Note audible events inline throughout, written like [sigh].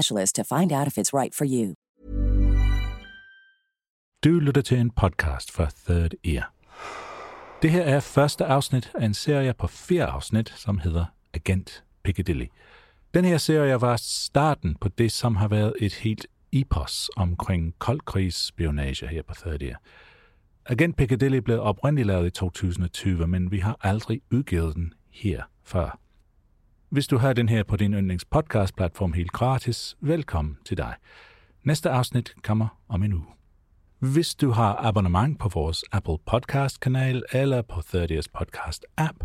specialist to find out if it's right for you. Du lytter til en podcast fra Third Ear. Det her er første afsnit af en serie på fire afsnit, som hedder Agent Piccadilly. Den her serie var starten på det, som har været et helt epos omkring koldkrigsspionage her på Third Ear. Agent Piccadilly blev oprindeligt lavet i 2020, men vi har aldrig udgivet den her før. Hvis du har den her på din yndlingspodcast-platform helt gratis, velkommen til dig. Næste afsnit kommer om en uge. Hvis du har abonnement på vores Apple Podcast-kanal eller på 30's Podcast-app,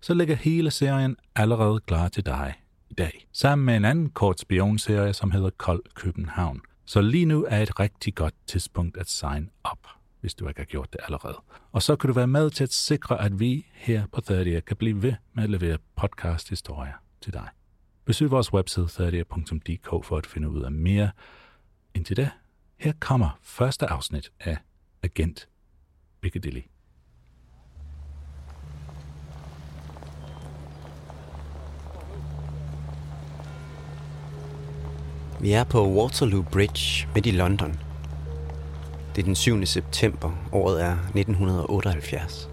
så ligger hele serien allerede klar til dig i dag, sammen med en anden kort spionserie, som hedder Kold København. Så lige nu er et rigtig godt tidspunkt at sign up, hvis du ikke har gjort det allerede. Og så kan du være med til at sikre, at vi her på 30 kan blive ved med at levere podcast-historier til dig. Besøg vores webside 30.dk for at finde ud af mere. Indtil da, her kommer første afsnit af Agent Piccadilly. Vi er på Waterloo Bridge midt i London. Det er den 7. september, året er 1978.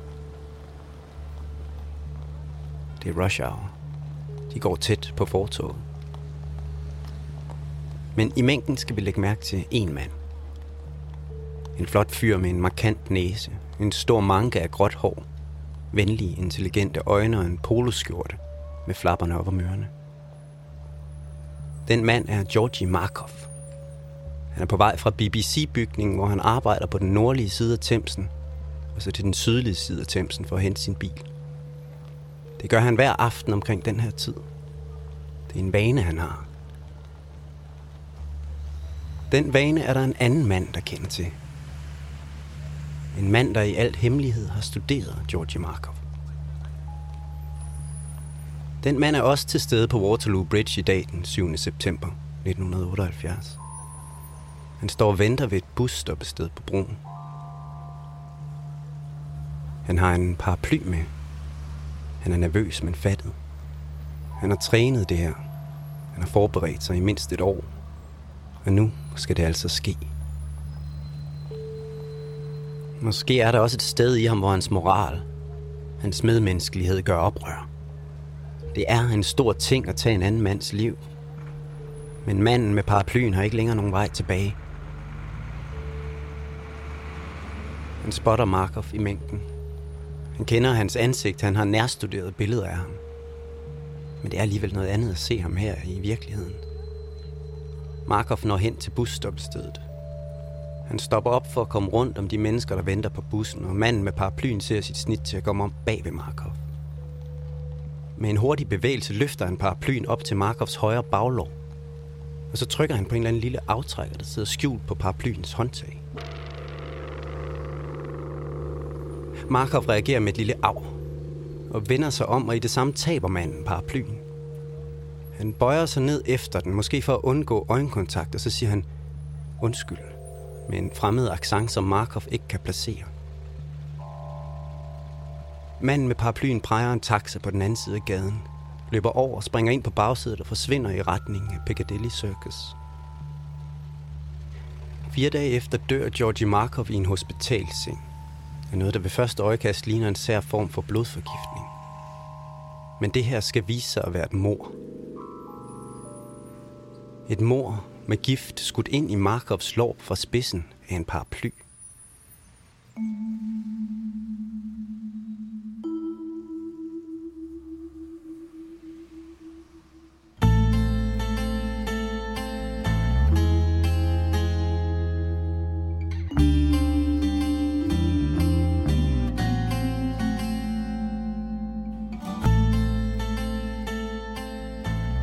Det er rush hour. De går tæt på fortoget. Men i mængden skal vi lægge mærke til en mand. En flot fyr med en markant næse, en stor manke af gråt hår, venlige, intelligente øjne og en poloskjorte med flapperne op om ørerne. Den mand er Georgi Markov. Han er på vej fra BBC-bygningen, hvor han arbejder på den nordlige side af Thamesen, og så til den sydlige side af Thamesen for at hente sin bil. Det gør han hver aften omkring den her tid. Det er en vane, han har. Den vane er der en anden mand, der kender til. En mand, der i alt hemmelighed har studeret Georgi Markov. Den mand er også til stede på Waterloo Bridge i dag den 7. september 1978. Han står og venter ved et busstoppested på broen. Han har en paraply med. Han er nervøs, men fattet. Han har trænet det her. Han har forberedt sig i mindst et år. Og nu skal det altså ske. Måske er der også et sted i ham, hvor hans moral, hans medmenneskelighed gør oprør. Det er en stor ting at tage en anden mands liv. Men manden med paraplyen har ikke længere nogen vej tilbage. Han spotter Markov i mængden. Han kender hans ansigt, han har nærstuderet billeder af ham. Men det er alligevel noget andet at se ham her i virkeligheden. Markov når hen til busstoppestedet. Han stopper op for at komme rundt om de mennesker, der venter på bussen, og manden med paraplyen ser sit snit til at komme om bag ved Markov. Med en hurtig bevægelse løfter han paraplyen op til Markovs højre baglov. Og så trykker han på en eller anden lille aftrækker, der sidder skjult på paraplyens håndtag. Markov reagerer med et lille af og vender sig om, og i det samme taber manden paraplyen. Han bøjer sig ned efter den, måske for at undgå øjenkontakt, og så siger han, undskyld, med en fremmed accent, som Markov ikke kan placere. Manden med paraplyen præger en taxa på den anden side af gaden, løber over, springer ind på bagsædet og forsvinder i retning af Piccadilly Circus. Fire dage efter dør Georgi Markov i en hospitalseng. Er noget, der ved første øjekast ligner en sær form for blodforgiftning. Men det her skal vise sig at være et mor. Et mor med gift skudt ind i Markovs lår fra spidsen af en paraply.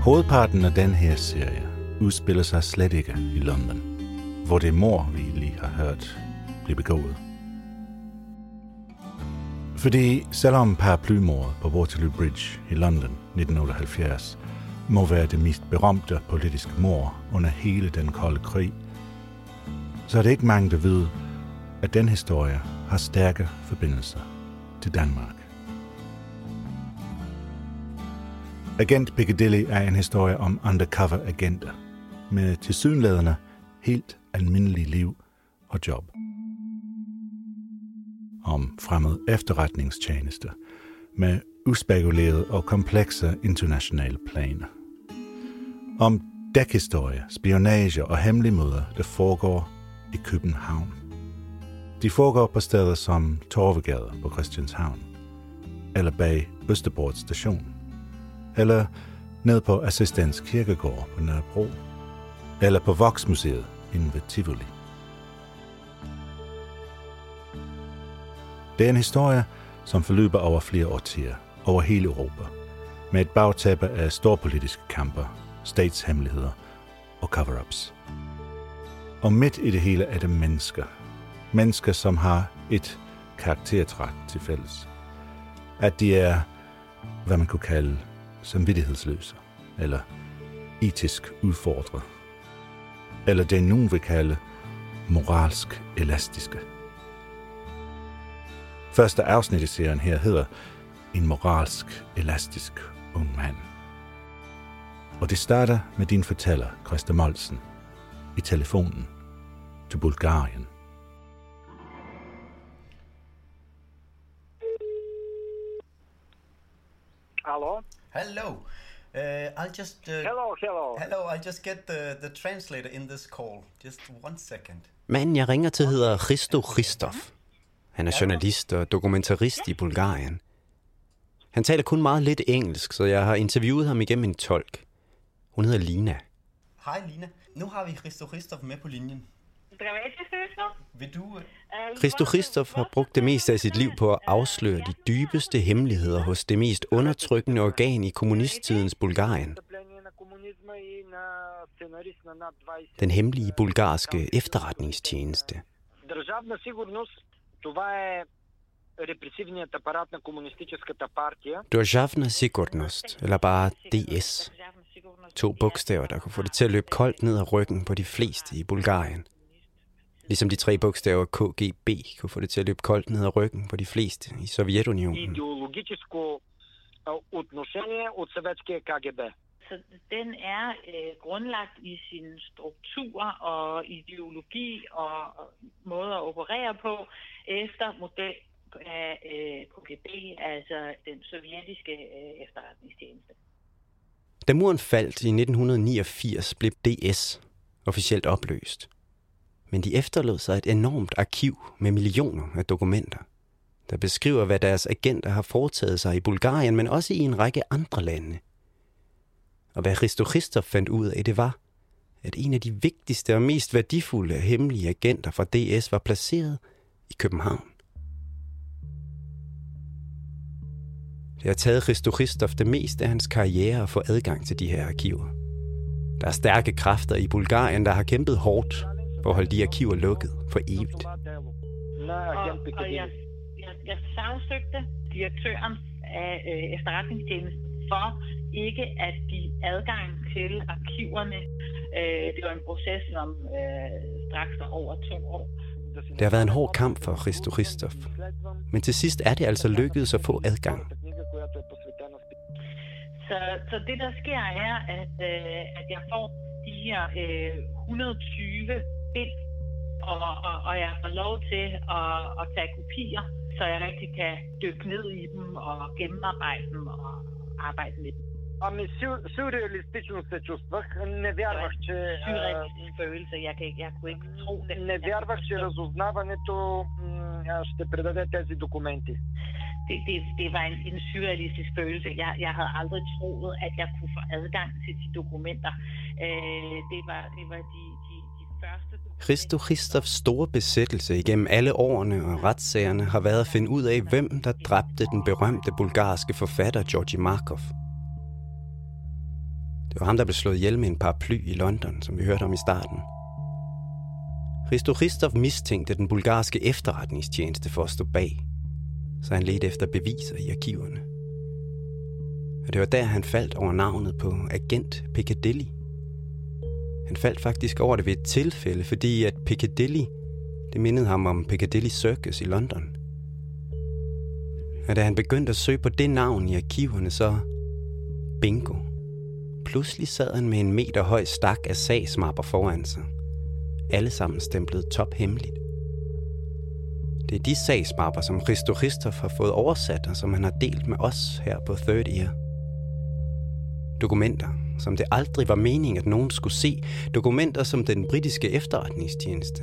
Hovedparten af den her serie udspiller sig slet ikke i London, hvor det mor, vi lige har hørt, blev begået. Fordi selvom paraplymordet på Waterloo Bridge i London 1978 må være det mest berømte politiske mord under hele den kolde krig, så er det ikke mange, der ved, at den historie har stærke forbindelser til Danmark. Agent Piccadilly er en historie om undercover agenter med tilsyneladende helt almindelige liv og job. Om fremmed efterretningstjenester med uspekulerede og komplekse internationale planer. Om dækhistorie, spionage og hemmelige møder, der foregår i København. De foregår på steder som Torvegade på Christianshavn, eller bag Østerport station, eller ned på Assistens Kirkegård på Nørrebro, eller på Voksmuseet inden ved Tivoli. Det er en historie, som forløber over flere årtier, over hele Europa, med et bagtæppe af storpolitiske kamper, statshemmeligheder og cover-ups. Og midt i det hele er det mennesker. Mennesker, som har et karaktertræk til fælles. At de er, hvad man kunne kalde, samvittighedsløse, eller etisk udfordret, eller det nogen vil kalde moralsk elastiske. Første afsnit i serien her hedder En moralsk elastisk ung mand. Og det starter med din fortæller, Christa Molsen, i telefonen til Bulgarien. Hello. Uh, I'll just. Uh, Hello, hello. Hello. I'll just get the, the translator in this call. Just one second. Manden, jeg ringer til, hedder Christo Christov. Han er journalist og dokumentarist i Bulgarien. Han taler kun meget lidt engelsk, så jeg har interviewet ham igennem en tolk. Hun hedder Lina. Hej Lina. Nu har vi Christo Christoph med på linjen. Здравейте, Христо. Vil du... øh, Christo Christov har brugt det meste af sit liv på at afsløre de dybeste hemmeligheder hos det mest undertrykkende organ i kommunisttidens Bulgarien. Встъпление на комунизма и на сценарист на над 20. Den hemmelige bulgarske efterretningstjeneste. Държавна сигурност, това е репресивният апарат на комунистическата партия. Dorjavna Sigurnost, eller bare DS. To bogstaver, der kunne få det til at løbe koldt ned ad ryggen på de fleste i Bulgarien. Ligesom de tre bogstaver KGB kunne få det til at løbe koldt ned ad ryggen på de fleste i Sovjetunionen. Идеологическо а, отношение от съветския КГБ. Så den er øh, grundlagt i sin struktur og ideologi og og måde at operere på efter model af øh, KGB, altså den sovjetiske øh, efterretningstjeneste. Da muren faldt i 1989, blev DS officielt opløst. Men de efterlod sig et enormt arkiv med millioner af dokumenter, der beskriver, hvad deres agenter har foretaget sig i Bulgarien, men også i en række andre lande. Og hvad Christo Christoph fandt ud af, det var, at en af de vigtigste og mest værdifulde hemmelige agenter fra DS var placeret i København. Det har taget Christo Christoph det meste af hans karriere at få adgang til de her arkiver. Der er stærke kræfter i Bulgarien, der har kæmpet hårdt og at holde de arkiver lukket for evigt. Og, og jeg, jeg, jeg sagsøgte direktøren af øh, efterretningstjenesten for ikke at give adgang til arkiverne. Øh, det var en proces, som øh, straks over to år. Det har været en hård kamp for Christo Christoph. Men til sidst er det altså lykkedes at få adgang. Så, så det, der sker, er, at, øh, at jeg får de her øh, 120 bind, og, og, og jeg får lov til at, at tage kopier, så jeg rigtig kan dykke ned i dem og gennemarbejde dem og arbejde med dem. Ами сю- сюрреалистично се чувствах. Не вярвах, че... а, Surrealistisk følelse. Jeg, kan, ikke- jeg kunne ikke tro det. Не вярвах, че разузнаването м, а, ще предаде тези документи. det, det, det var en, en surrealistisk følelse. Jeg, jeg havde aldrig troet, at jeg kunne få adgang til de dokumenter. Øh, det var, det var de, de, de første dokumenter. Christo Christophs store besættelse igennem alle årene og retssagerne har været at finde ud af, hvem der dræbte den berømte bulgarske forfatter Georgi Markov. Det var ham, der blev slået ihjel med en paraply i London, som vi hørte om i starten. Christo Christoph mistænkte den bulgarske efterretningstjeneste for at stå bag, så han ledte efter beviser i arkiverne. Og det var der, han faldt over navnet på agent Piccadilly. Han faldt faktisk over det ved et tilfælde, fordi at Piccadilly, det mindede ham om Piccadilly Circus i London. Og da han begyndte at søge på det navn i arkiverne, så bingo. Pludselig sad han med en meter høj stak af sagsmapper foran sig. Alle sammen stemplet tophemmeligt. Det er de sagsmapper, som Christo Christoph har fået oversat, og som han har delt med os her på Third Ear. Dokumenter, som det aldrig var meningen, at nogen skulle se. Dokumenter, som den britiske efterretningstjeneste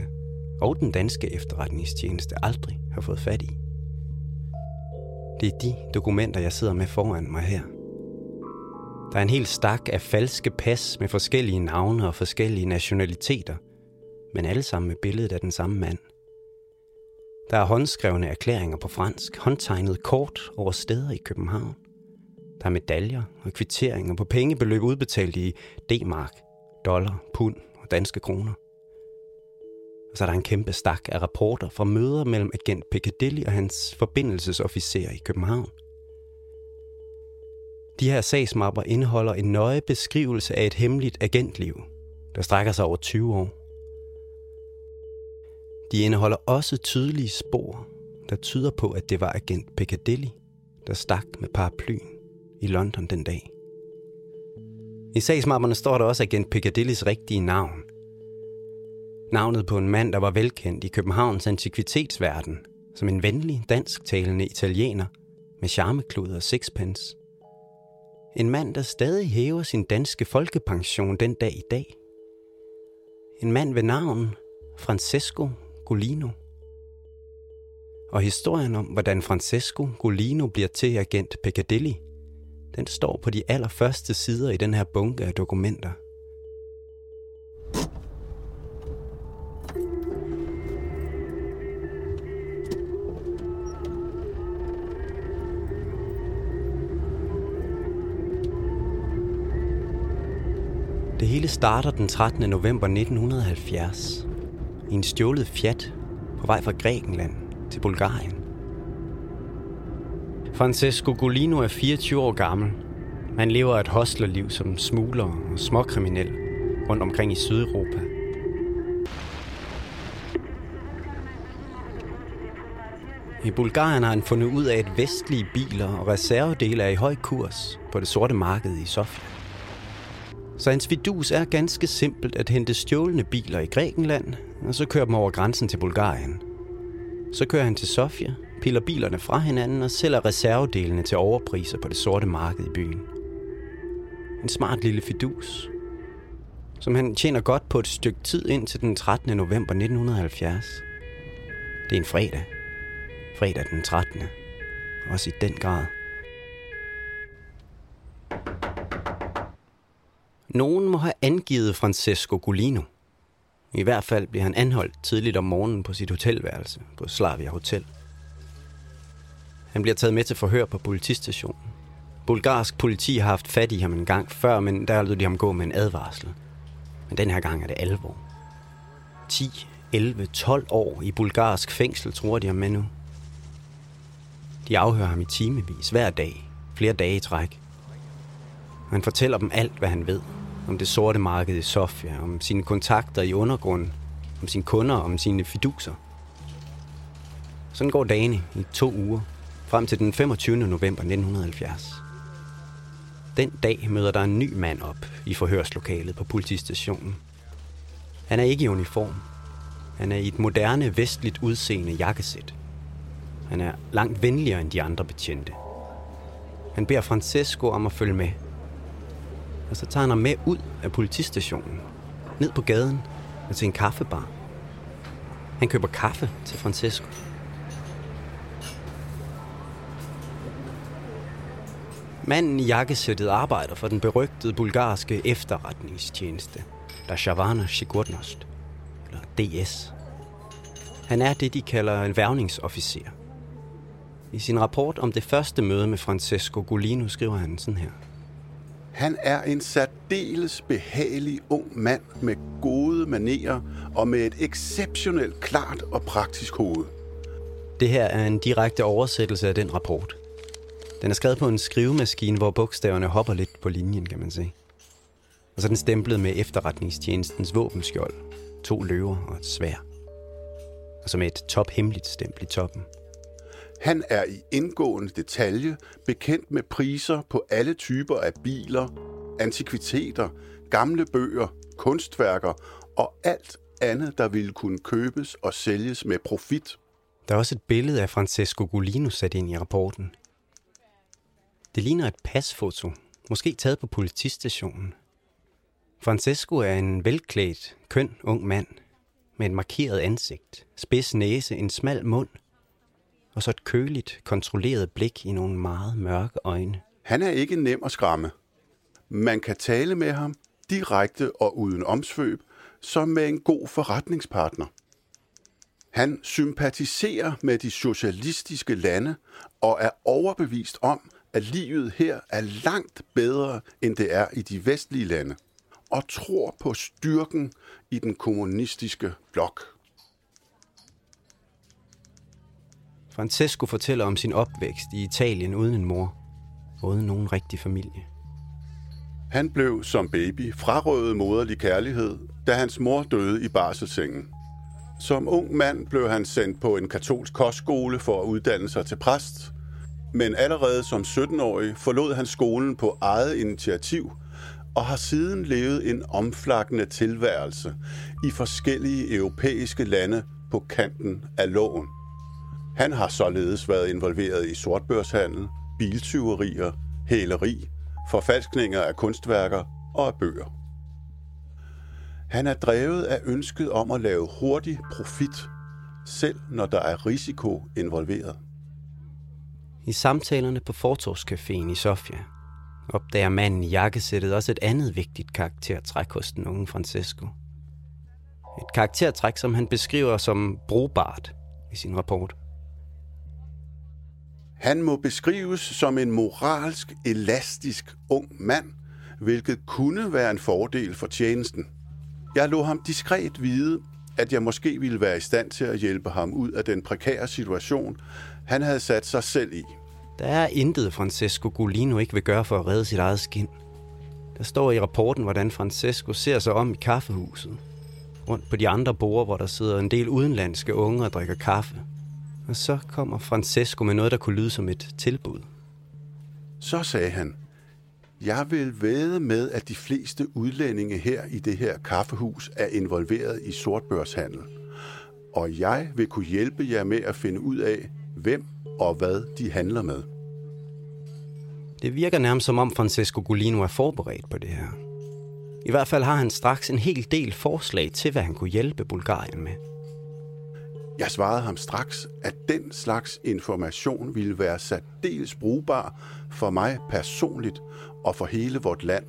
og den danske efterretningstjeneste aldrig har fået fat i. Det er de dokumenter, jeg sidder med foran mig her. Der er en hel stak af falske pas med forskellige navne og forskellige nationaliteter, men alle sammen med billedet af den samme mand. Der er håndskrevne erklæringer på fransk, håndtegnet kort over steder i København. Der er medaljer og kvitteringer på pengebeløb udbetalt i D-mark, dollar, pund og danske kroner. Og så er der en kæmpe stak af rapporter fra møder mellem agent Piccadilly og hans forbindelsesofficer i København. De her sagsmapper indeholder en nøje beskrivelse af et hemmeligt agentliv, der strækker sig over 20 år. De indeholder også tydelige spor, der tyder på, at det var agent Piccadilly, der stak med paraplyen i London den dag. I sagsmapperne står der også agent Piccadillys rigtige navn. Navnet på en mand, der var velkendt i Københavns antikvitetsverden, som en venlig, dansktalende italiener med charmeklud og sixpence. En mand, der stadig hæver sin danske folkepension den dag i dag. En mand ved navn Francesco Golino. Og historien om, hvordan Francesco Golino bliver til agent Piccadilly, den står på de allerførste sider i den her bunke af dokumenter. Det hele starter den 13. november 1970 i en stjålet Fiat på vej fra Grækenland til Bulgarien. Francesco Golino er 24 år gammel. Han lever et hostlerliv som smugler og småkriminel rundt omkring i Sydeuropa. I Bulgarien har han fundet ud af, at vestlige biler og reservedele er i høj kurs på det sorte marked i Sofia. Så hans vidus er ganske simpelt at hente stjålne biler i Grækenland, og så kører dem over grænsen til Bulgarien. Så kører han til Sofia, piller bilerne fra hinanden og sælger reservedelene til overpriser på det sorte marked i byen. En smart lille fidus, som han tjener godt på et stykke tid ind til den 13. november 1970. Det er en fredag. Fredag den 13. Også i den grad. Nogen må have angivet Francesco Golino. I hvert fald bliver han anholdt tidligt om morgenen på sit hotelværelse på Slavia Hotel. Han bliver taget med til forhør på politistationen. Bulgarsk politi har haft fat i ham en gang før, men der lod de ham gå med en advarsel. Men den her gang er det alvor. 10, 11, 12 år i bulgarsk fængsel, tror de ham med nu. De afhører ham i timevis hver dag, flere dage i træk. Han fortæller dem alt, hvad han ved. om det sorte marked i Sofia, om sine kontakter i undergrunden, om sine kunder, om sine fiduser. Sådan går dagene i to uger, frem til den 25. november 1970. Den dag møder der en ny mand op i forhørslokalet på politistationen. Han er ikke i uniform. Han er i et moderne, vestligt udseende jakkesæt. Han er langt venligere end de andre betjente. Han beder Francesco om at følge med. Og så tager han ham med ud af politistationen, ned på gaden og til en kaffebar. Han køber kaffe til Francesco. Manden i jakkesættet arbejder for den berygtede bulgarske efterretningstjeneste, der Shavana Sigurnost, eller DS. Han er det, de kalder en værvningsofficer. I sin rapport om det første møde med Francesco Golino skriver han sådan her. Han er en særdeles behagelig ung mand med gode manerer og med et exceptionelt klart og praktisk hoved. Det her er en direkte oversættelse af den rapport. Den er skrevet på en skrivemaskine, hvor bogstaverne hopper lidt på linjen, kan man sige. Og så er den stemplet med efterretningstjenestens våbenskjold, to løver og et svær. Og så med et tophemmeligt stempel i toppen. Han er i indgående detalje bekendt med priser på alle typer af biler, antikviteter, gamle bøger, kunstværker og alt andet, der ville kunne købes og sælges med profit. Der er også et billede af Francesco Golino sat ind i rapporten. Det ligner et pasfoto, måske taget på politistationen. Francesco er en velklædt, køn ung mand med et markeret ansigt, spids næse, en smal mund og så et køligt, kontrolleret blik i nogle meget mørke øjne. Han er ikke nem at skræmme. Man kan tale med ham direkte og uden omsvøb, som med en god forretningspartner. Han sympatiserer med de socialistiske lande og er overbevist om, at livet her er langt bedre, end det er i de vestlige lande, og tror på styrken i den kommunistiske blok. Francesco fortæller om sin opvækst i Italien uden en mor, uden nogen rigtig familie. Han blev som baby frarøvet moderlig kærlighed, da hans mor døde i barselsengen. Som ung mand blev han sendt på en katolsk kostskole for at uddanne sig til præst, men allerede som 17-årig forlod han skolen på eget initiativ og har siden levet en omflakkende tilværelse i forskellige europæiske lande på kanten af loven. Han har således været involveret i sortbørshandel, biltyverier, hæleri, forfalskninger af kunstværker og af bøger. Han er drevet af ønsket om at lave hurtig profit, selv når der er risiko involveret. I samtalerne på Fortorvscaféen i Sofia opdager manden i jakkesættet også et andet vigtigt karaktertræk hos den unge Francesco. Et karaktertræk, som han beskriver som brugbart i sin rapport. Han må beskrives som en moralsk, elastisk ung mand, hvilket kunne være en fordel for tjenesten. Jeg lå ham diskret vide, at jeg måske ville være i stand til at hjælpe ham ud af den prekære situation, han havde sat sig selv i. Der er intet, Francesco Golino ikke vil gøre for at redde sit eget skin. Der står i rapporten, hvordan Francesco ser sig om i kaffehuset. Rundt på de andre borde, hvor der sidder en del udenlandske unge og drikker kaffe. Og så kommer Francesco med noget, der kunne lyde som et tilbud. Så sagde han, jeg vil væde med, at de fleste udlændinge her i det her kaffehus er involveret i sortbørshandel. Og jeg vil kunne hjælpe jer med at finde ud af, hvem og hvad de handler med. Det virker nærmest som om Francesco Golino er forberedt på det her. I hvert fald har han straks en hel del forslag til, hvad han kunne hjælpe Bulgarien med. Jeg svarede ham straks, at den slags information ville være særdeles brugbar for mig personligt og for hele vort land.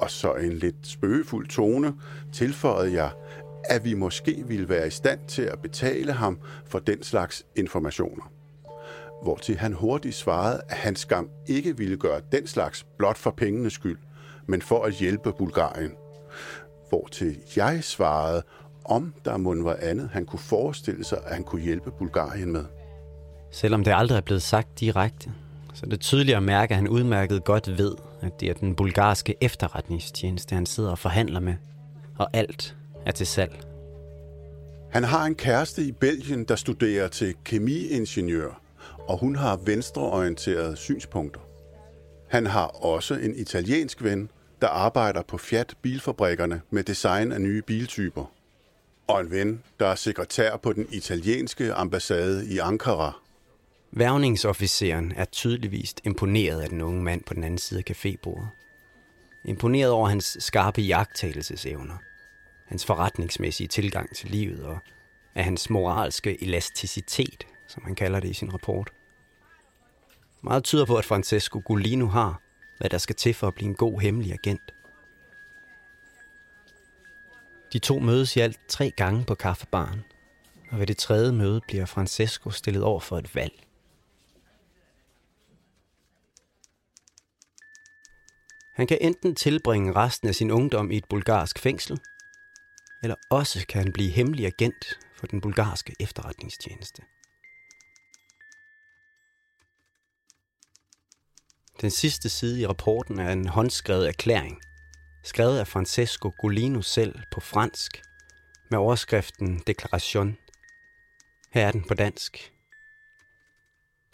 Og så en lidt spøgefuld tone tilføjede jeg, at vi måske ville være i stand til at betale ham for den slags informationer. Hvortil han hurtigt svarede, at han skam ikke ville gøre den slags blot for pengenes skyld, men for at hjælpe Bulgarien. Hvortil jeg svarede, om der mund var andet, han kunne forestille sig, at han kunne hjælpe Bulgarien med. Selvom det aldrig er blevet sagt direkte, Så det tydeligt at mærke, at han udmærket godt ved, at det er den bulgarske efterretningstjeneste, han sidder og forhandler med. Og alt er til salg. Han har en kæreste i Belgien, der studerer til kemiingeniør, og hun har venstreorienterede synspunkter. Han har også en italiensk ven, der arbejder på Fiat bilfabrikkerne med design af nye biltyper. Og en ven, der er sekretær på den italienske ambassade i Ankara. Værvningsofficeren er tydeligvis imponeret af den unge mand på den anden side af cafébordet. Imponeret over hans skarpe jagttagelsesevner, hans forretningsmæssige tilgang til livet og af hans moralske elasticitet, som han kalder det i sin rapport. Meget tyder på, at Francesco Golino har, hvad der skal til for at blive en god hemmelig agent. De to mødes i alt tre gange på kaffebaren, og ved det tredje møde bliver Francesco stillet over for et valg. Han kan enten tilbringe resten af sin ungdom i et bulgarsk fængsel, eller også kan han blive hemmelig agent for den bulgarske efterretningstjeneste. Den sidste side i rapporten er en håndskrevet erklæring, skrevet af Francesco Golino selv på fransk, med overskriften Deklaration. Her er den på dansk.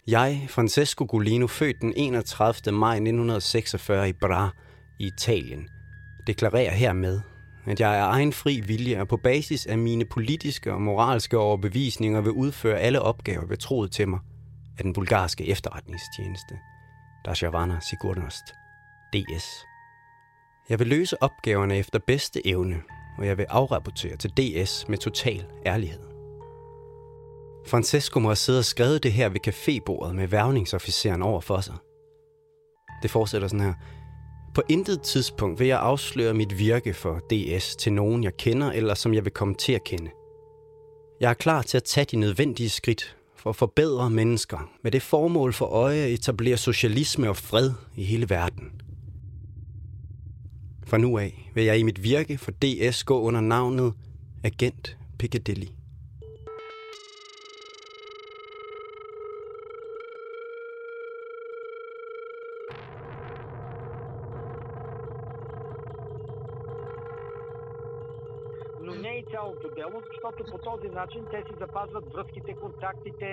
Jeg, Francesco Golino, født den 31. maj 1946 i Bra i Italien, deklarerer hermed, at jeg er egen fri vilje og på basis af mine politiske og moralske overbevisninger vil udføre alle opgaver betroet til mig af den bulgarske efterretningstjeneste, Dashavana Sigurnost, DS. Jeg vil løse opgaverne efter bedste evne, og jeg vil afrapportere til DS med total ærlighed. Francesco må have siddet og skrevet det her ved cafébordet med værvningsofficeren over for sig. Det fortsætter sådan her. På intet tidspunkt vil jeg afsløre mit virke for DS til nogen, jeg kender, eller som jeg vil komme til at kende. Jeg er klar til at tage de nødvendige skridt for at forbedre mennesker med det formål for øje at etablere socialisme og fred i hele verden. Fra nu af vil jeg i mit virke for DS gå under navnet Agent Piccadilly. защото по този начин те си запазват връзките, контактите,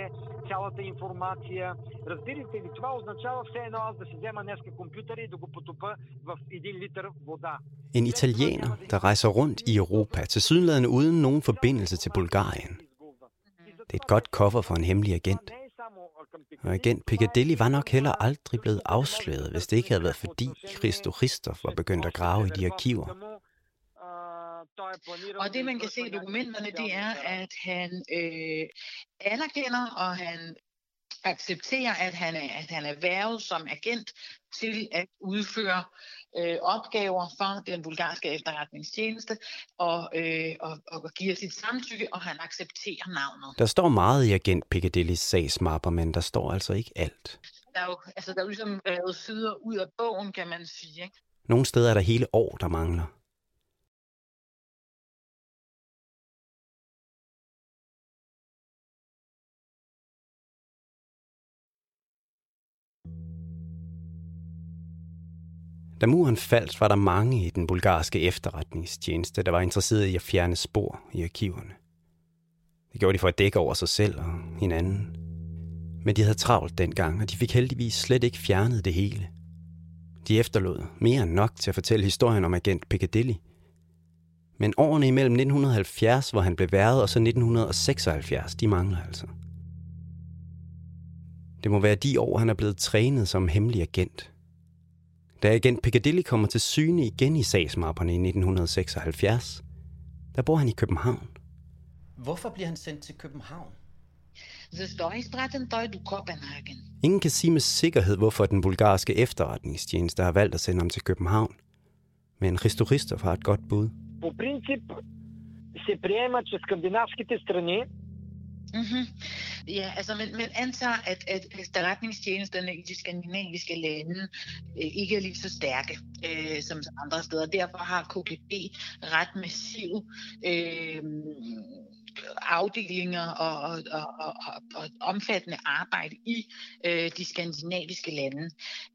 цялата информация. Разбирате ли, това означава все едно аз да си взема днеска компютъра и да го потопа в един литър вода. En italiener, der rejser rundt i Europa, til sydenladende uden nogen forbindelse til Bulgarien. Det er et godt cover for en hemmelig agent. Og agent Piccadilly var nok heller aldrig blevet afsløret, hvis det ikke havde været fordi Christo Christoph var begyndt at grave i de arkiver. og det, man kan se i dokumenterne, det er, at han øh, anerkender, og han accepterer, at han er, at han er værvet som agent til at udføre øh, opgaver for den bulgarske efterretningstjeneste, og, øh, og, og giver sit samtykke, og han accepterer navnet. Der står meget i agent Piccadillys sagsmapper, men der står altså ikke alt. Der er jo, altså, der er jo ligesom revet sider ud af bogen, kan man sige. Ikke? Nogle steder er der hele år, der mangler. Da muren faldt, var der mange i den bulgarske efterretningstjeneste, der var interesseret i at fjerne spor i arkiverne. Det gjorde de for at dække over sig selv og hinanden. Men de havde travlt dengang, og de fik heldigvis slet ikke fjernet det hele. De efterlod mere end nok til at fortælle historien om agent Piccadilly. Men årene imellem 1970, hvor han blev været, og så 1976, de mangler altså. Det må være de år, han er blevet trænet som hemmelig agent – da agent Piccadilly kommer til syne igen i sagsmapperne i 1976, der bor han i København. Hvorfor bliver han sendt til København? Защо е изпратен той до Копенхаген? Ingen kan sige med sikkerhed, hvorfor den bulgarske efterretningstjeneste har valgt at sende ham til København. Men Christo Christoph har et godt bud. По принцип се приема, че скандинавските страни Mm-hmm. Ja, altså man, man antager, at, at efterretningstjenesterne i de skandinaviske lande øh, ikke er lige så stærke øh, som andre steder. Derfor har KGB ret massiv øh, afdelinger og, og, og, og, og omfattende arbejde i øh, de skandinaviske lande.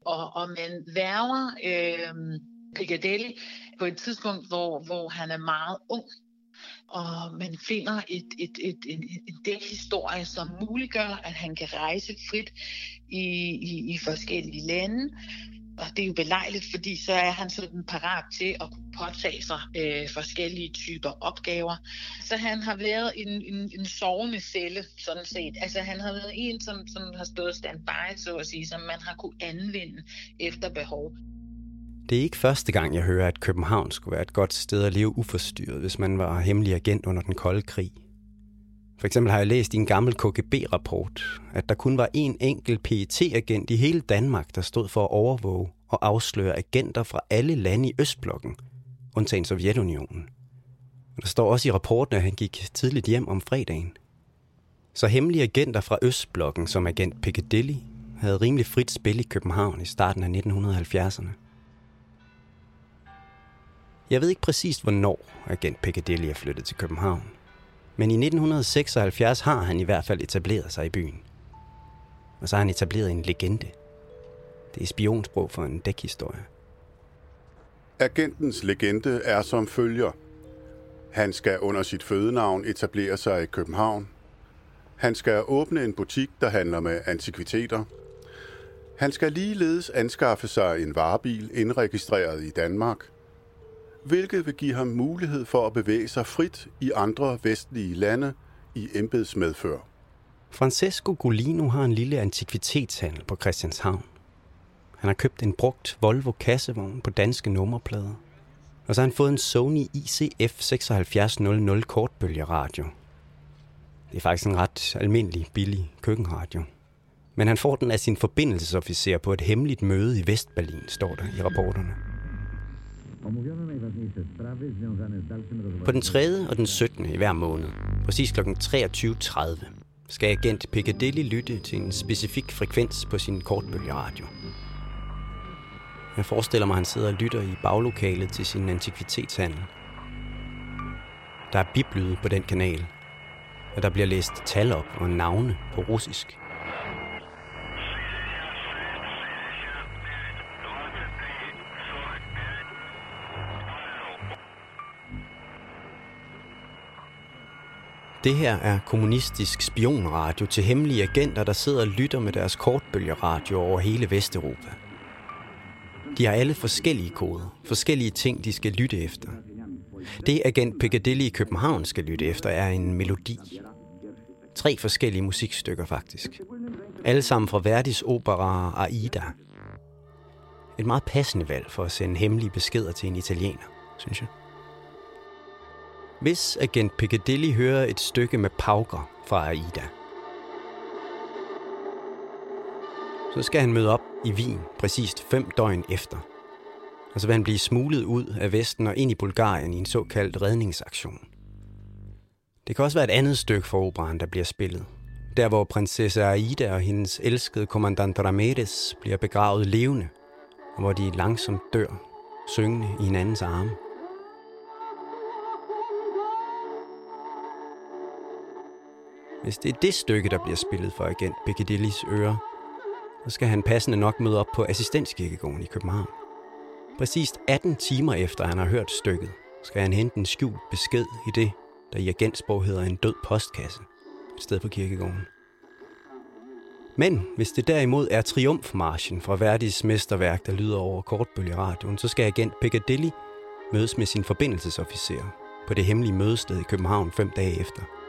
Og, og man værger øh, Piccadilly på et tidspunkt, hvor, hvor han er meget ung og man finder et, et, et, en, en del historie, som muliggør, at han kan rejse frit i, i, i forskellige lande. Og det er jo belejligt, fordi så er han sådan parat til at kunne påtage sig øh, forskellige typer opgaver. Så han har været en, en, en sovende celle, sådan set. Altså han har været en, som, som har stået standby, så at sige, som man har kunne anvende efter behov. Det er ikke første gang, jeg hører, at København skulle være et godt sted at leve uforstyrret, hvis man var hemmelig agent under den kolde krig. For eksempel har jeg læst i en gammel KGB-rapport, at der kun var én enkelt PET-agent i hele Danmark, der stod for at overvåge og afsløre agenter fra alle lande i Østblokken, undtagen Sovjetunionen. Og der står også i rapporten, at han gik tidligt hjem om fredagen. Så hemmelige agenter fra Østblokken, som agent Piccadilly, havde rimelig frit spil i København i starten af 1970'erne. Jeg ved ikke præcist, hvornår agent Piccadilly er flyttet til København. Men i 1976 har han i hvert fald etableret sig i byen. Og så har han etableret en legende. Det er spionsprog for en dækhistorie. Agentens legende er som følger. Han skal under sit fødenavn etablere sig i København. Han skal åbne en butik, der handler med antikviteter. Han skal ligeledes anskaffe sig en varebil indregistreret i Danmark – hvilket vil give ham mulighed for at bevæge sig frit i andre vestlige lande i embedsmedfør. Francesco Golino har en lille antikvitetshandel på Christianshavn. Han har købt en brugt Volvo kassevogn på danske nummerplader. Og så har han fået en Sony ICF 7600 kortbølgeradio. Det er faktisk en ret almindelig, billig køkkenradio. Men han får den af sin forbindelsesofficer på et hemmeligt møde i Vestberlin, står der i rapporterne. På den 3. og den 17. i hver måned, præcis kl. 23.30, skal agent Piccadilly lytte til en specifik frekvens på sin kortbølgeradio. Jeg forestiller mig, at han sidder og lytter i baglokalet til sin antikvitetshandel. Der er biblyde på den kanal, og der bliver læst tal op og navne på russisk – Det her er kommunistisk spionradio til hemmelige agenter, der sidder og lytter med deres kortbølgeradio over hele Vesteuropa. De har alle forskellige koder, forskellige ting, de skal lytte efter. Det agent Piccadilly i København skal lytte efter er en melodi. Tre forskellige musikstykker faktisk. Alle sammen fra Verdis opera Aida. Et meget passende valg for at sende hemmelige beskeder til en italiener, synes jeg. Hvis agent Piccadilly hører et stykke med pauker fra Aida, så skal han møde op i Wien præcist fem døgn efter. Og så vil han blive smuglet ud af Vesten og ind i Bulgarien i en såkaldt redningsaktion. Det kan også være et andet stykke for operaen, der bliver spillet. Der hvor prinsesse Aida og hendes elskede kommandant Ramirez bliver begravet levende, og hvor de langsomt dør, syngende i hinandens arme. Hvis det er det stykke, der bliver spillet for agent Piccadillys ører, så skal han passende nok møde op på assistenskirkegården i København. Præcis 18 timer efter han har hørt stykket, skal han hente en skjult besked i det, der i agentsprog hedder en død postkasse, et sted på kirkegården. Men hvis det derimod er triumfmarschen fra Verdis mesterværk, der lyder over kortbølgeradioen, så skal agent Piccadilly mødes med sin forbindelsesofficer på det hemmelige mødested i København fem dage efter –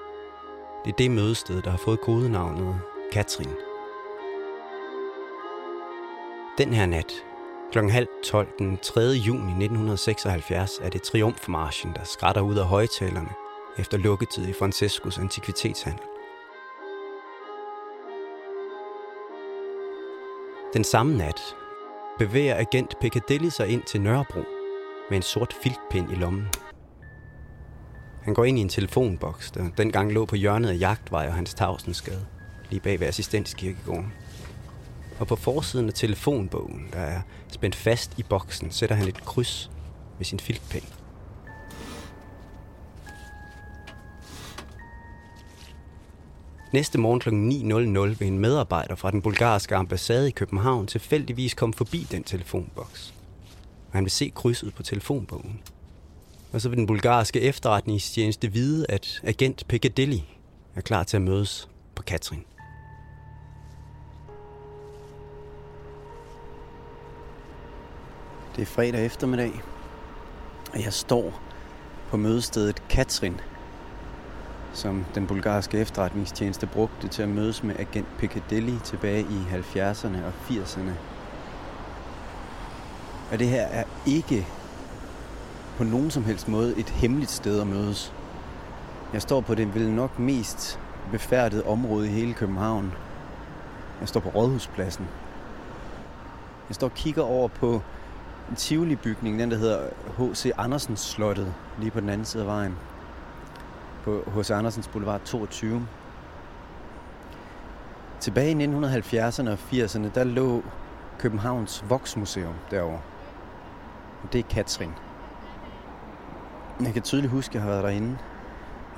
det er det mødested, der har fået kodenavnet Katrin. Den her nat, kl. halv 12 den 3. juni 1976, er det triumfmarschen, der skrætter ud af højtalerne efter lukketid i Francescos antikvitetshandel. Den samme nat bevæger agent Piccadilly sig ind til Nørrebro med en sort filtpind i lommen. Han går ind i en telefonboks, der dengang lå på hjørnet af Jagtvej og hans Tavsensgade, lige bag ved assistenskirkegården. Og på forsiden af telefonbogen, der er spændt fast i boksen, sætter han et kryds med sin filtpen. Næste morgen kl. 9.00 vil en medarbejder fra den bulgarske ambassade i København tilfældigvis komme forbi den telefonboks. Og han vil se krydset på telefonbogen. Og så vil den bulgarske efterretningstjeneste vide, at agent Piccadilly er klar til at mødes på Katrin. Det er fredag eftermiddag, og jeg står på mødestedet Katrin, som den bulgarske efterretningstjeneste brugte til at mødes med agent Piccadilly tilbage i 70'erne og 80'erne. Og det her er ikke på nogen som helst måde et hemmeligt sted at mødes. Jeg står på det vel nok mest befærdede område i hele København. Jeg står på Rådhuspladsen. Jeg står og kigger over på en Tivoli-bygning, den der hedder H.C. Andersens Slottet, lige på den anden side af vejen. På H.C. Andersens Boulevard 22. Tilbage i 1970'erne og 80'erne, der lå Københavns Voksmuseum derovre. Det er Katrin. Jeg kan tydeligt huske, at jeg har været derinde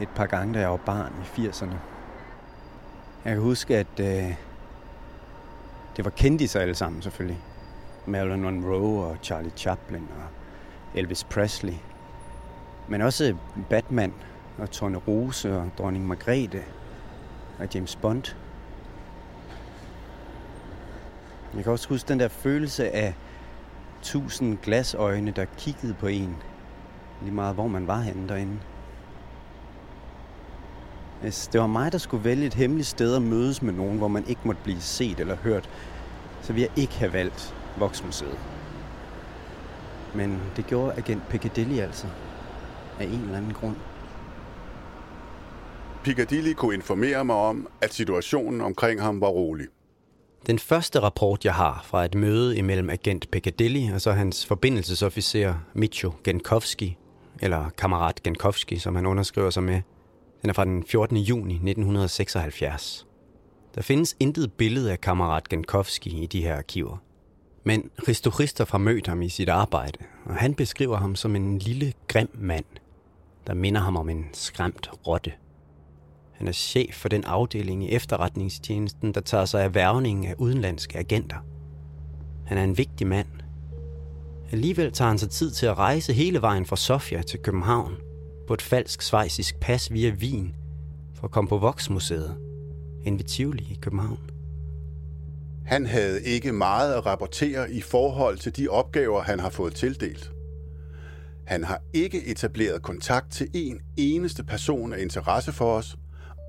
et par gange, da jeg var barn i 80'erne. Jeg kan huske, at øh, det var sig alle sammen selvfølgelig. Marilyn Monroe og Charlie Chaplin og Elvis Presley. Men også Batman og Tone Rose og Dronning Margrethe og James Bond. Jeg kan også huske den der følelse af tusind glasøjne, der kiggede på en. Lige meget, hvor man var henne derinde. Hvis det var mig, der skulle vælge et hemmeligt sted at mødes med nogen, hvor man ikke måtte blive set eller hørt, så ville jeg ikke have valgt Voksmuseet. Men det gjorde agent Piccadilly altså. Af en eller anden grund. Piccadilly kunne informere mig om, at situationen omkring ham var rolig. Den første rapport, jeg har fra et møde imellem agent Piccadilly og så hans forbindelsesofficer Micho Genkowski, eller kammerat Genkowski, som han underskriver sig med, den er fra den 14. juni 1976. Der findes intet billede af kammerat Genkowski i de her arkiver. Men Risto Christoph har mødt ham i sit arbejde, og han beskriver ham som en lille, grim mand, der minder ham om en skræmt rotte. Han er chef for den afdeling i efterretningstjenesten, der tager sig af værvning af udenlandske agenter. Han er en vigtig mand. Alligevel tager han sig tid til at rejse hele vejen fra Sofia til København på et falsk svejsisk pas via Wien for at komme på Voksmuseet, en ved Tivoli i København. Han havde ikke meget at rapportere i forhold til de opgaver, han har fået tildelt. Han har ikke etableret kontakt til en eneste person af interesse for os,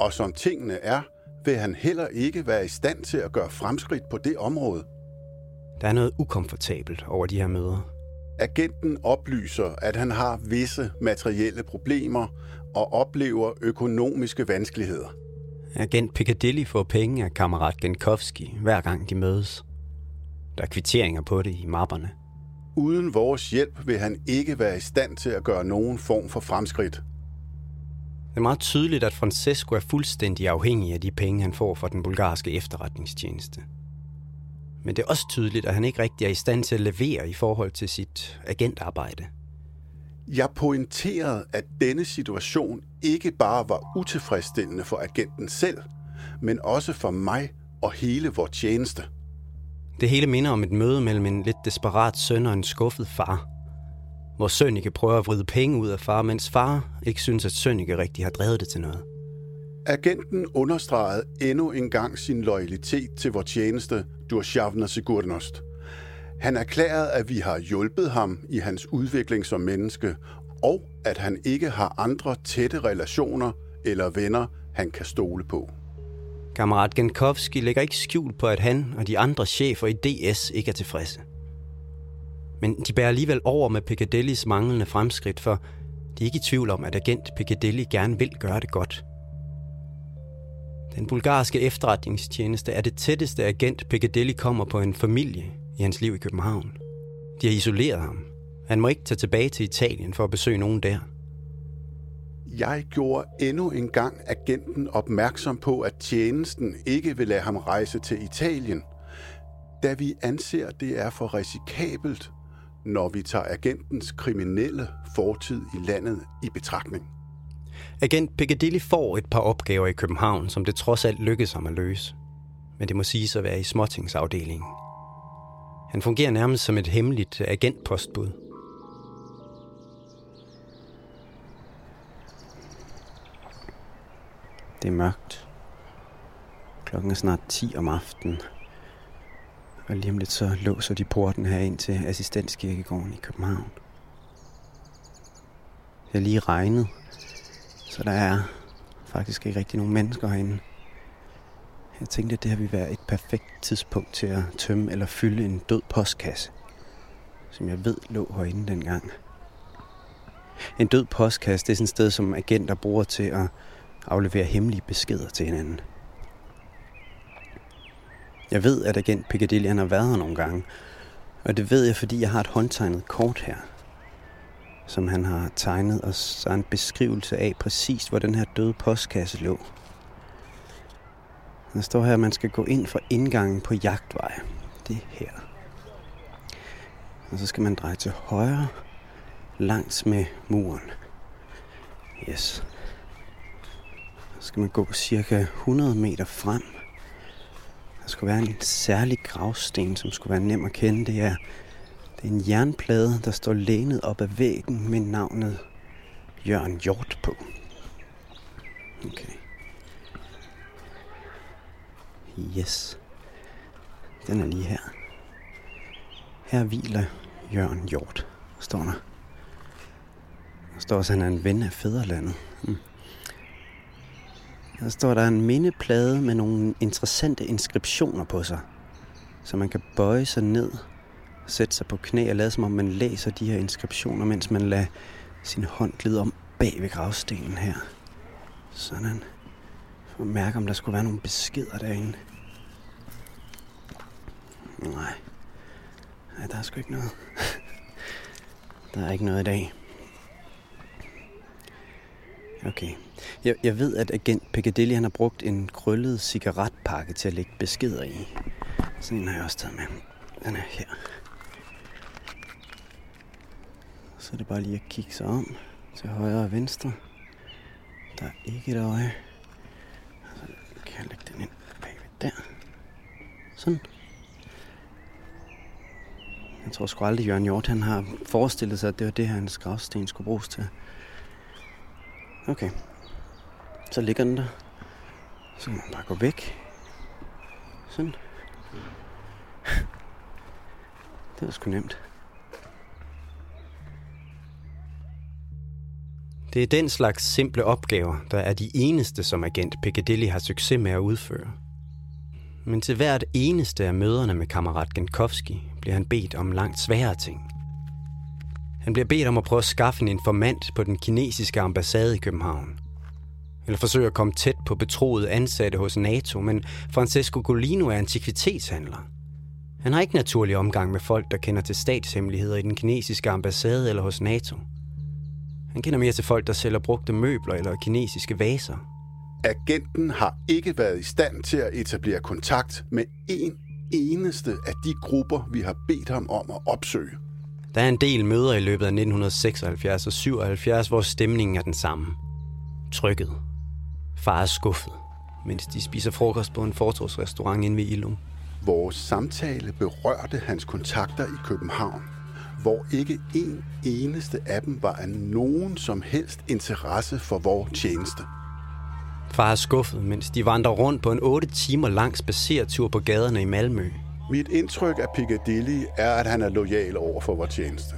og som tingene er, vil han heller ikke være i stand til at gøre fremskridt på det område. Der er noget ukomfortabelt over de her møder. Agenten oplyser, at han har visse materielle problemer og oplever økonomiske vanskeligheder. Agent Piccadilly får penge af kammerat Genkowski, hver gang de mødes. Der er kvitteringer på det i mapperne. Uden vores hjælp vil han ikke være i stand til at gøre nogen form for fremskridt. Det er meget tydeligt, at Francesco er fuldstændig afhængig af de penge, han får fra den bulgarske efterretningstjeneste. Men det er også tydeligt, at han ikke rigtig er i stand til at levere i forhold til sit agentarbejde. Jeg pointerede, at denne situation ikke bare var utilfredsstillende for agenten selv, men også for mig og hele vores tjeneste. Det hele minder om et møde mellem en lidt desperat søn og en skuffet far. Hvor Sønneke prøver at vride penge ud af far, mens far ikke synes, at Sønneke rigtig har drevet det til noget. Agenten understregede endnu en gang sin loyalitet til vores tjeneste, Durshavner Sigurnost. Han erklærede, at vi har hjulpet ham i hans udvikling som menneske, og at han ikke har andre tætte relationer eller venner, han kan stole på. Kammerat Genkovski lægger ikke skjul på, at han og de andre chefer i DS ikke er tilfredse. Men de bærer alligevel over med Piccadillys manglende fremskridt, for de er ikke i tvivl om, at agent Piccadilly gerne vil gøre det godt. Den bulgarske efterretningstjeneste er det tætteste agent Piccadilly kommer på en familie i hans liv i København. De har isoleret ham. Han må ikke tage tilbage til Italien for at besøge nogen der. Jeg gjorde endnu en gang agenten opmærksom på, at tjenesten ikke vil lade ham rejse til Italien, da vi anser det er for risikabelt, når vi tager agentens kriminelle fortid i landet i betragtning. Agent Piccadilly får et par opgaver i København, som det trods alt lykkes ham at løse. Men det må siges at være i småtingsafdelingen. Han fungerer nærmest som et hemmeligt agentpostbud. Det er mørkt. Klokken er snart 10 om aftenen. Og lige om lidt så låser de porten her ind til assistenskirkegården i København. Det har lige regnet, så der er faktisk ikke rigtig nogen mennesker herinde. Jeg tænkte, at det her ville være et perfekt tidspunkt til at tømme eller fylde en død postkasse, som jeg ved lå herinde dengang. En død postkasse, det er sådan et sted, som agenter bruger til at aflevere hemmelige beskeder til hinanden. Jeg ved, at agent Piccadilly han har været her nogle gange, og det ved jeg, fordi jeg har et håndtegnet kort her, som han har tegnet, og så en beskrivelse af præcis, hvor den her døde postkasse lå. Der står her, at man skal gå ind for indgangen på jagtvej. Det er her. Og så skal man dreje til højre langs med muren. Yes. Så skal man gå cirka 100 meter frem. Der skulle være en særlig gravsten, som skulle være nem at kende. Det er, det er en jernplade, der står lænet op ad væggen med navnet Jørgen Hjort på. Okay. Yes. Den er lige her. Her hviler Jørgen Hjort, står der. Der står også, at han er en ven af fædrelandet. Hmm. Der står der en mindeplade med nogle interessante inskriptioner på sig. Så man kan bøje sig ned, sætte sig på knæ og lade som om man læser de her inskriptioner, mens man lader sin hånd glide om bag ved gravstenen her. Sådan. For at mærke, om der skulle være nogle beskeder derinde. Nej. Nej, der er sgu ikke noget. [laughs] der er ikke noget i dag. Okay. Jeg, jeg ved, at agent Piccadilly han har brugt en krøllet cigaretpakke til at lægge beskeder i. Sådan en har jeg også taget med. Den er her. Så er det bare lige at kigge sig om til højre og venstre. Der er ikke et øje. Så kan jeg lægge den ind bagved der. Sådan. Jeg tror sgu aldrig, Jørgen Hjort han har forestillet sig, at det var det, hans gravsten skulle bruges til. Okay. Så ligger den der. Så kan man bare gå væk. Sådan. [laughs] Det var sgu nemt. Det er den slags simple opgaver, der er de eneste, som agent Piccadilly har succes med at udføre. Men til hvert eneste af møderne med kammerat Genkowski bliver han bedt om langt sværere ting. Han bliver bedt om at prøve at skaffe en informant på den kinesiske ambassade i København. Eller forsøge at komme tæt på betroede ansatte hos NATO, men Francesco Golino er antikvitetshandler. Han har ikke naturlig omgang med folk, der kender til statshemmeligheder i den kinesiske ambassade eller hos NATO. Han kender mere til folk, der sælger brugte møbler eller kinesiske vaser. Agenten har ikke været i stand til at etablere kontakt med en eneste af de grupper, vi har bedt ham om at opsøge. Der er en del møder i løbet af 1976 og 77, hvor stemningen er den samme. Trykket. Far er skuffet, mens de spiser frokost på en fortorvsrestaurant inde ved Ilum. Vores samtale berørte hans kontakter i København, hvor ikke en eneste af dem var af nogen som helst interesse for vores tjeneste. Far er skuffet, mens de vandrer rundt på en 8 timer lang spacertur på gaderne i Malmø. Mit indtryk af Piccadilly er, at han er lojal over for vores tjeneste.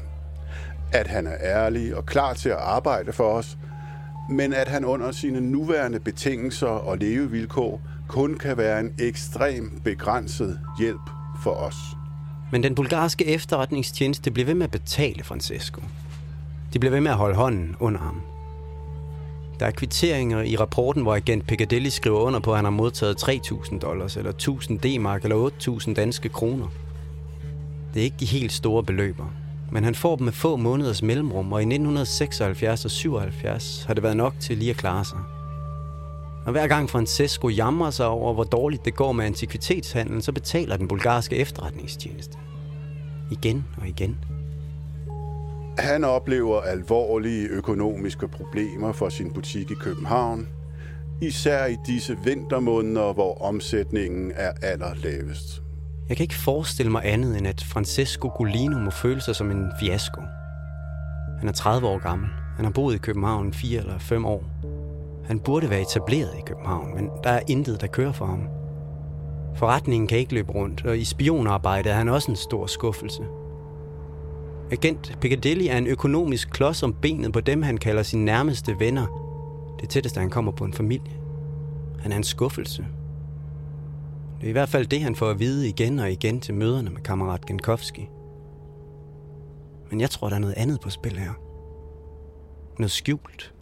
At han er ærlig og klar til at arbejde for os, men at han under sine nuværende betingelser og levevilkår kun kan være en ekstrem begrænset hjælp for os. Men den bulgarske efterretningstjeneste blev ved med at betale Francesco. De blev ved med at holde hånden under ham. Der er kvitteringer i rapporten, hvor agent Piccadilly skriver under på, at han har modtaget 3.000 dollars, eller 1.000 D-mark, eller 8.000 danske kroner. Det er ikke de helt store beløber, men han får dem med få måneders mellemrum, og i 1976 og 77 har det været nok til lige at klare sig. Og hver gang Francesco jamrer sig over, hvor dårligt det går med antikvitetshandlen, så betaler den bulgarske efterretningstjeneste. Igen og igen. Han oplever alvorlige økonomiske problemer for sin butik i København, især i disse vintermåneder, hvor omsætningen er allerlavest. Jeg kan ikke forestille mig andet, end at Francesco Golino må føle sig som en fiasko. Han er 30 år gammel. Han har boet i København 4 eller 5 år. Han burde være etableret i København, men der er intet, der kører for ham. Forretningen kan ikke løbe rundt, og i spionarbejde er han også en stor skuffelse. Agent Piccadilly er en økonomisk klods om benet på dem, han kalder sine nærmeste venner. Det tætteste, han kommer på en familie. Han er en skuffelse. Det er i hvert fald det, han får at vide igen og igen til møderne med kammerat Genkowski. Men jeg tror, der er noget andet på spil her. Noget skjult.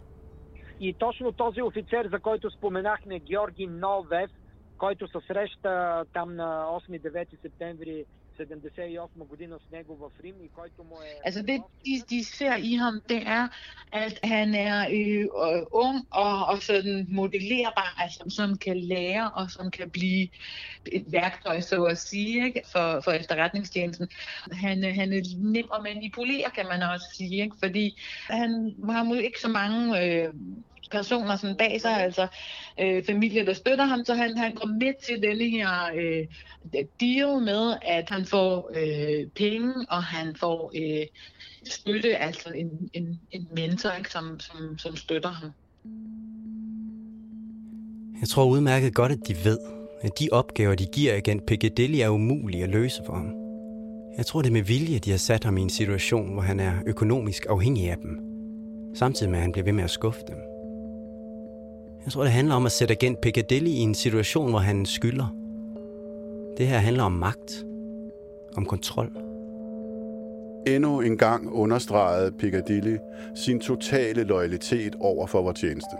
И точно този офицер, за който споменахме, Георги Новев, който се среща там на 8-9 септември 78 година с него в Рим, и който му е... Altså det, de, de ser i ham, det er, at han er øh, øh, ung og, og sådan modellerbar, altså som kan lære og som kan blive et værktøj, så at sige, ikke? For, for efterretningstjenesten. Han, han er nem at manipulere, kan man også sige, ikke? fordi han har ikke så mange øh, personer sådan bag sig, altså øh, familie, der støtter ham, så han, han går med til denne her øh, deal med, at han får øh, penge, og han får øh, støtte, altså en, en, en mentor, ikke, som, som, som støtter ham. Jeg tror udmærket godt, at de ved, at de opgaver, de giver agent Piccadilly, er umulige at løse for ham. Jeg tror, det er med vilje, de har sat ham i en situation, hvor han er økonomisk afhængig af dem, samtidig med, at han bliver ved med at skuffe dem. Jeg tror, det handler om at sætte agent Piccadilly i en situation, hvor han skylder. Det her handler om magt. Om kontrol. Endnu en gang understregede Piccadilly sin totale loyalitet over for vores tjeneste.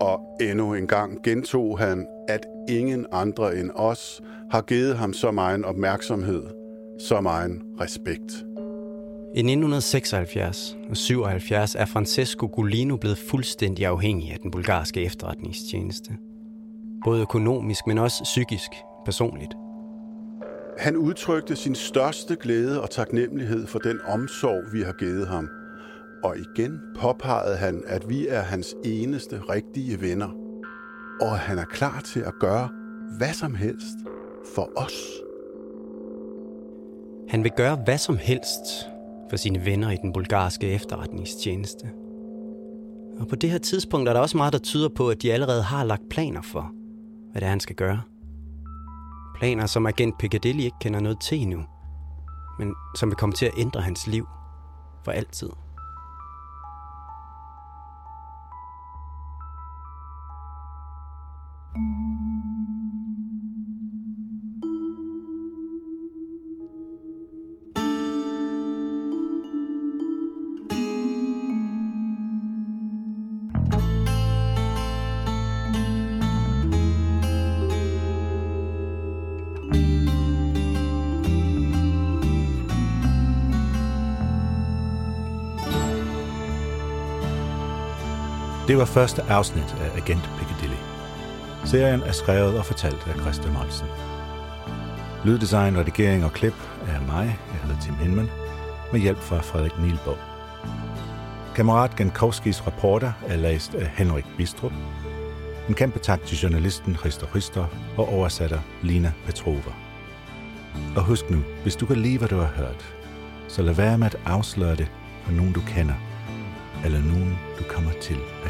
Og endnu en gang gentog han, at ingen andre end os har givet ham så meget opmærksomhed, så meget respekt. I 1976 og 77 er Francesco Golino blevet fuldstændig afhængig af den bulgarske efterretningstjeneste. Både økonomisk, men også psykisk, personligt. Han udtrykte sin største glæde og taknemmelighed for den omsorg, vi har givet ham. Og igen påpegede han, at vi er hans eneste rigtige venner. Og han er klar til at gøre hvad som helst for os. Han vil gøre hvad som helst for sine venner i den bulgarske efterretningstjeneste. Og på det her tidspunkt er der også meget, der tyder på, at de allerede har lagt planer for, hvad det er, han skal gøre. Planer, som agent Piccadilly ikke kender noget til endnu, men som vil komme til at ændre hans liv for altid. Første afsnit af Agent Piccadilly. Serien er skrevet og fortalt af Christian Molsen. Lyddesign, redigering og klip er mig, jeg hedder Tim Hinman, med hjælp fra Frederik Nielbo. Kammerat Gankowskis rapporter er læst af Henrik Bistrup. En kæmpe tak til journalisten Christer Rister og oversætter Lina Petrova. Og husk nu, hvis du kan lide, hvad du har hørt, så lad være med at afsløre det for nogen, du kender – eller nogen, du kommer til at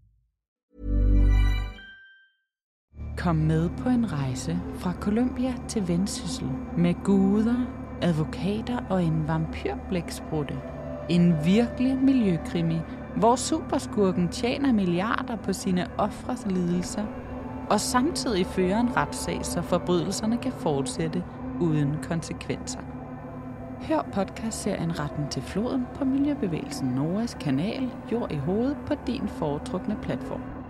Kom med på en rejse fra Colombia til Vendsyssel med guder, advokater og en vampyrblæksprutte. En virkelig miljøkrimi, hvor superskurken tjener milliarder på sine ofres lidelser, og samtidig fører en retssag, så forbrydelserne kan fortsætte uden konsekvenser. Hør podcastserien Retten til floden på Miljøbevægelsen Noras kanal Jord i hovedet på din foretrukne platform.